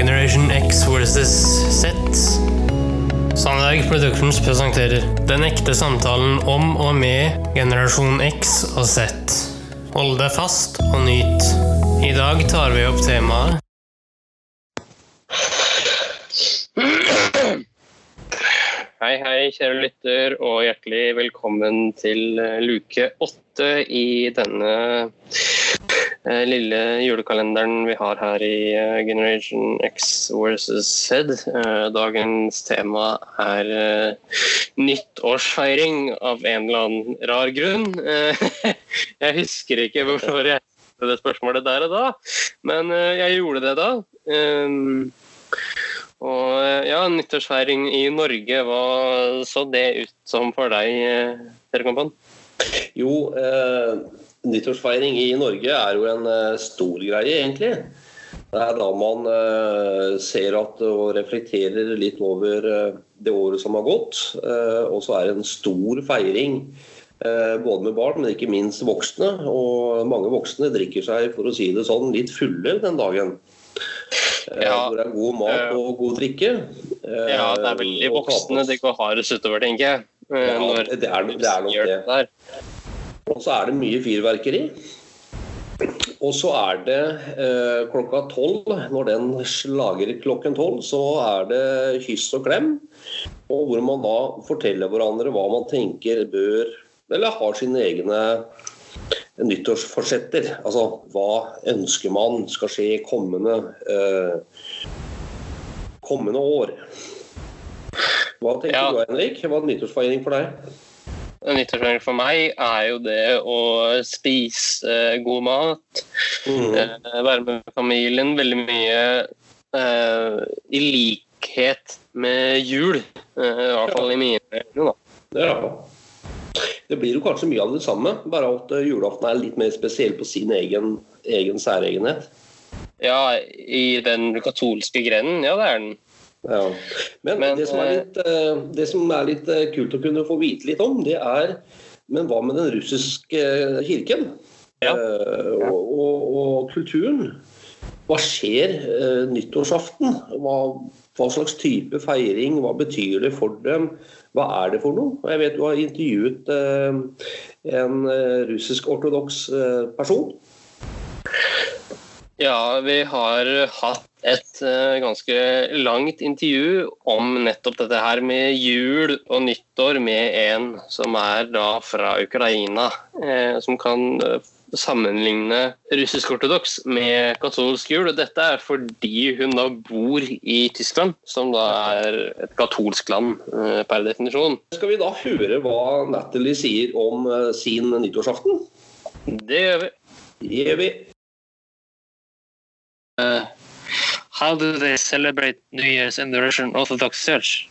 Generation X versus Z. Sandberg Productions presenterer Den ekte samtalen om og med generasjon X og Z. Hold deg fast og nyt. I dag tar vi opp temaet Hei, hei, kjære lytter, og hjertelig velkommen til eh, luke åtte i denne lille julekalenderen vi har her i eh, Generation X versus Z. Eh, dagens tema er eh, nyttårsfeiring av en eller annen rar grunn. Eh, jeg husker ikke hvorfor jeg stilte det spørsmålet der og da, men eh, jeg gjorde det da. Um, og eh, ja, nyttårsfeiring i Norge, hva så det ut som for deg, eh, Per Jo, eh, nyttårsfeiring i Norge er jo en eh, stor greie, egentlig. Det er da man eh, ser at og reflekterer litt over eh, det året som har gått. Og så er det en stor feiring. Både med barn, men ikke minst voksne. Og mange voksne drikker seg, for å si det sånn, litt fulle den dagen. Ja. Hvor det er god mat og god drikke. Ja, det er veldig voksne det går hardest utover, tenker jeg. Ja, det er, det er nok det. Og så er det mye fyrverkeri. Og så er det eh, klokka tolv, når den slager klokken tolv, så er det kyss og klem. Og hvor man da forteller hverandre hva man tenker bør, eller har sine egne nyttårsforsetter. Altså hva ønsker man skal skje i kommende, eh, kommende år. Hva tenker Ja. du Henrik? Hva er nyttårsfeiring for deg? Nyttårsfeiring for meg er jo det å spise eh, god mat, Mm. eh, være med familien. Veldig mye eh, i likhet med jul, i hvert fall i mine øyne. da. Ja. Det blir jo kanskje mye av det samme, bare at julaften er litt mer spesiell på sin egen, egen særegenhet. Ja, i den katolske grenen, ja det er den. Ja. Men, Men, det, som er litt, eh, det som er litt eh, kult å kunne få vite litt om, det er Men hva med den russiske eh, kirken? Ja. Eh, og, og, og kulturen? Hva skjer eh, nyttårsaften? Hva, hva slags type feiring? Hva betyr det for dem? Hva er det for noe? Jeg vet du har intervjuet eh, en eh, russisk-ortodoks eh, person. Ja, vi har hatt et eh, ganske langt intervju om nettopp dette her med jul og nyttår med en som er da fra Ukraina, eh, som kan eh, sammenligne russisk-ortodoks med katolsk jul. Og dette er fordi hun da bor i Tyskland, som da er et katolsk land per definisjon. Skal vi da høre hva Natalie sier om sin nyttårsaften? Det gjør vi. Det gjør vi. Uh, how do they celebrate New Year's in the Russian Orthodox Church?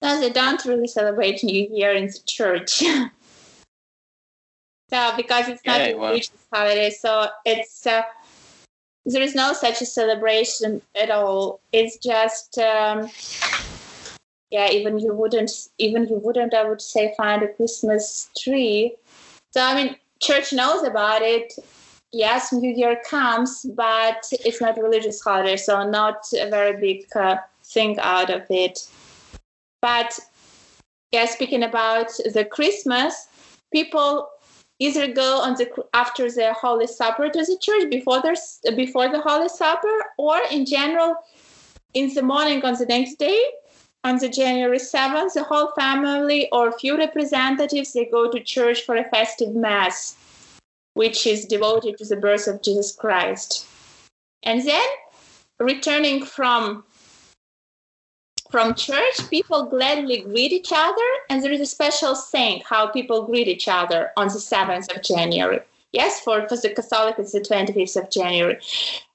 No, they don't really celebrate New Year in the church. so because it's not Yeah, a well. religious holiday, so it's uh, there is no such a celebration at all. It's just um, yeah, even you wouldn't even you wouldn't I would say find a Christmas tree. So I mean, church knows about it. Yes, New Year comes, but it's not religious holiday, so not a very big uh, thing out of it. But yeah, speaking about the Christmas, people either go on the after the Holy Supper to the church before there's before the Holy Supper, or in general, in the morning on the next day, on the January seventh, the whole family or few representatives they go to church for a festive mass, which is devoted to the birth of Jesus Christ, and then returning from from church, people gladly greet each other, and there is a special saying how people greet each other on the 7th of January. Yes, for, for the Catholic, it's the 25th of January.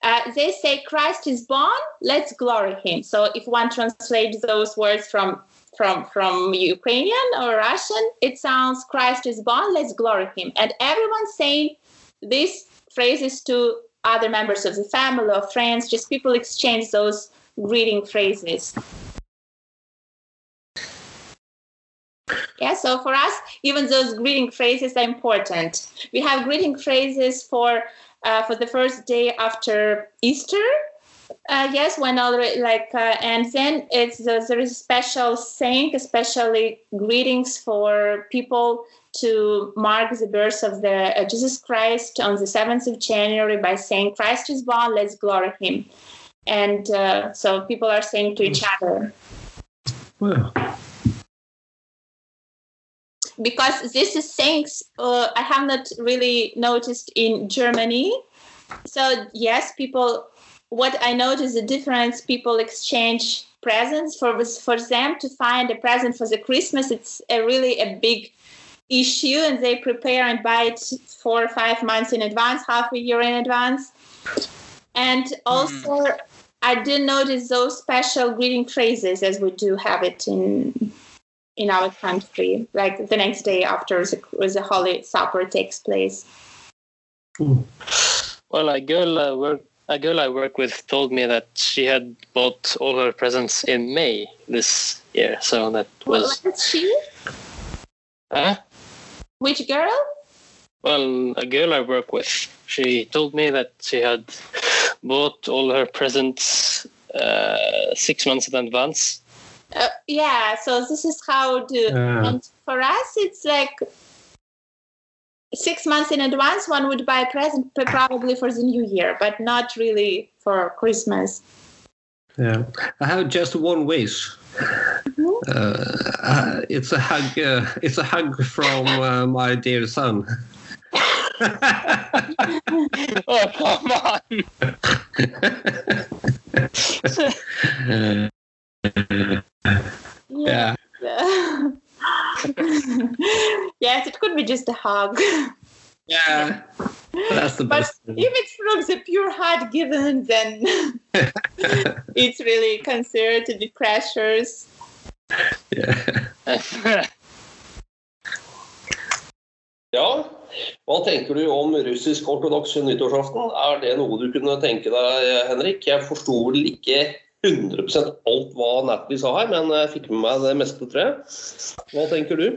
Uh, they say, Christ is born, let's glory him. So if one translates those words from from from Ukrainian or Russian, it sounds Christ is born, let's glory him. And everyone saying these phrases to other members of the family or friends, just people exchange those greeting phrases. Yeah, so for us, even those greeting phrases are important. We have greeting phrases for uh, for the first day after Easter, Uh, yes, when already like, uh, and then it's uh, there is a special saying, especially greetings for people to mark the birth of the uh, Jesus Christ on the seventh of January by saying, "Christ is born, let's glory Him," and uh, so people are saying to each other Well, because this is things uh, I have not really noticed in Germany. So yes, people. What I notice the difference. People exchange presents for for them to find a present for the Christmas. It's a really a big issue, and they prepare and buy it four or five months in advance, half a year in advance. And also, hmm. I didn't notice those special greeting phrases as we do have it in in our country, like the next day after the, the Holy Supper takes place. Hmm. Well, a girl I work a girl I work with told me that she had bought all her presents in May this year, so that What was. was she? Huh? Which girl? Well, a girl I work with, she told me that she had bought all her presents uh, six months in advance. Uh, yeah, so this is how do. Yeah. And for us, it's like six months in advance. One would buy a present probably for the new year, but not really for Christmas. yeah. I have just one wish. Uh, uh, it's a hug. Uh, it's a hug from uh, my dear son. oh, come on! yeah. yes, it could be just a hug. Yeah. That's the But best. if it's from the pure heart given, then it's really considered to be precious. Yeah. Ja, hva tenker du om russisk-ortodoks nyttårsaften? Er det noe du kunne tenke deg, Henrik? Jeg forsto vel ikke 100% alt hva Natalie sa her, men jeg fikk med meg det meste, tror jeg. Hva tenker du?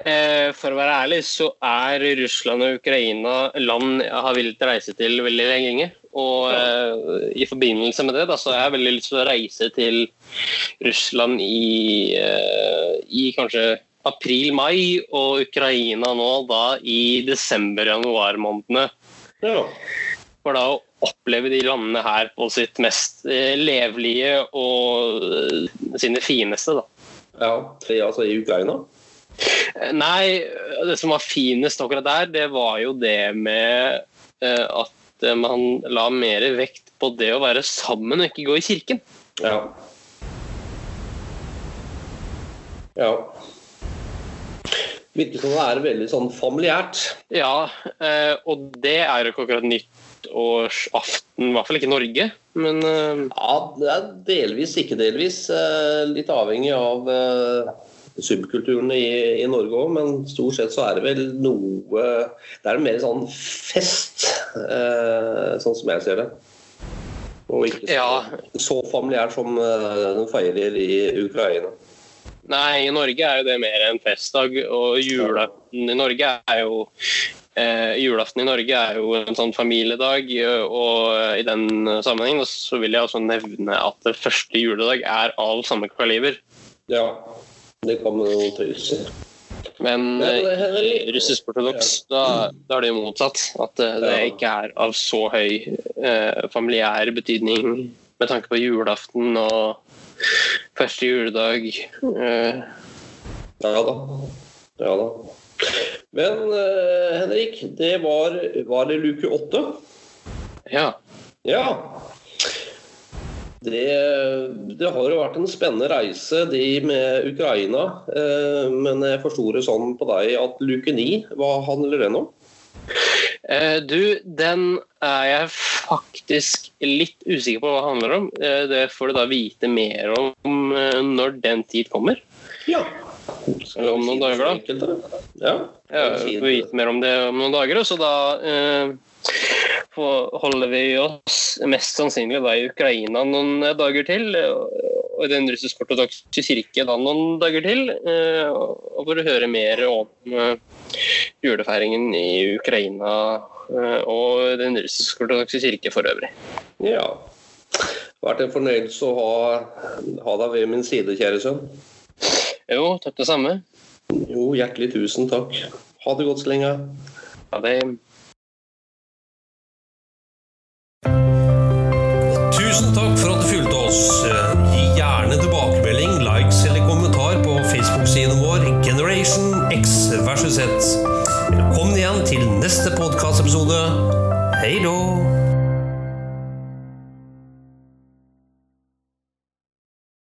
Eh, For å være ærlig så er Russland og Ukraina land jeg har villet reise til veldig lenge. Og ja. i forbindelse med det da, så har jeg veldig lyst til å reise til Russland i, eh, i kanskje april-mai, og Ukraina nå da i desember-januar månedene. Ja. For da å oppleve de landene her på sitt mest eh, levelige og eh, sine fineste, da. ja. Altså i Ukraina? Eh, Nei, det som var finest akkurat der, det var jo det med at man la mer vekt på det å være sammen og ikke gå i kirken. Ja. Ja. Virker som det er veldig sånn familiært. Ja, og det er jo ikke akkurat nyttårsaften, i hvert fall ikke i Norge. Men eh, Ja, det er delvis, ikke delvis. eh, Litt avhengig av eh, subkulturene i, i Norge òg, men stort sett så er det vel noe Det er mer sånn fest, sånn som jeg ser det. Og ikke så, Ja. så familiært som den feirer i Ukraina. nei, i Norge er jo det mer en festdag, og julaften i Norge er jo eh, Julaften i Norge er jo en sånn familiedag, eh, og i den sammenheng så vil jeg også nevne at det første juledag er av samme kaliber. Ja, det kan man jo si. Men eh, russisk-ortodoks, da, da er det jo motsatt. At det, det Ja. ikke er av så høy eh, familiær betydning med tanke på julaften og første juledag. Eh, Ja da. Ja da. Men uh, Henrik, det var, var det luke åtte? ja. Ja. Det, det har jo vært en spennende reise, de med Ukraina. Eh, men jeg forsto det sånn på deg at luke ni, hva handler den om? Eh, du, den er jeg faktisk litt usikker på hva det handler om. Eh, det får du da vite mer om eh, når den tid kommer. Ja. Eller om noen dager, da. Ja, jeg får vite mer om det om noen dager. Så da eh, holder vi oss mest sannsynlig da i Ukraina noen dager til. Og i den russisk-ortodokse kirke da noen dager til. Eh, og for å høre mer om eh, julefeiringen i Ukraina eh, og den russisk-ortodokse kirke for øvrig. Ja. Det har vært en fornøyelse å ha, ha deg ved min side, kjære sønn. Jo, takk det samme. Jo, hjertelig tusen takk. Ha det godt så lenge. Ha det.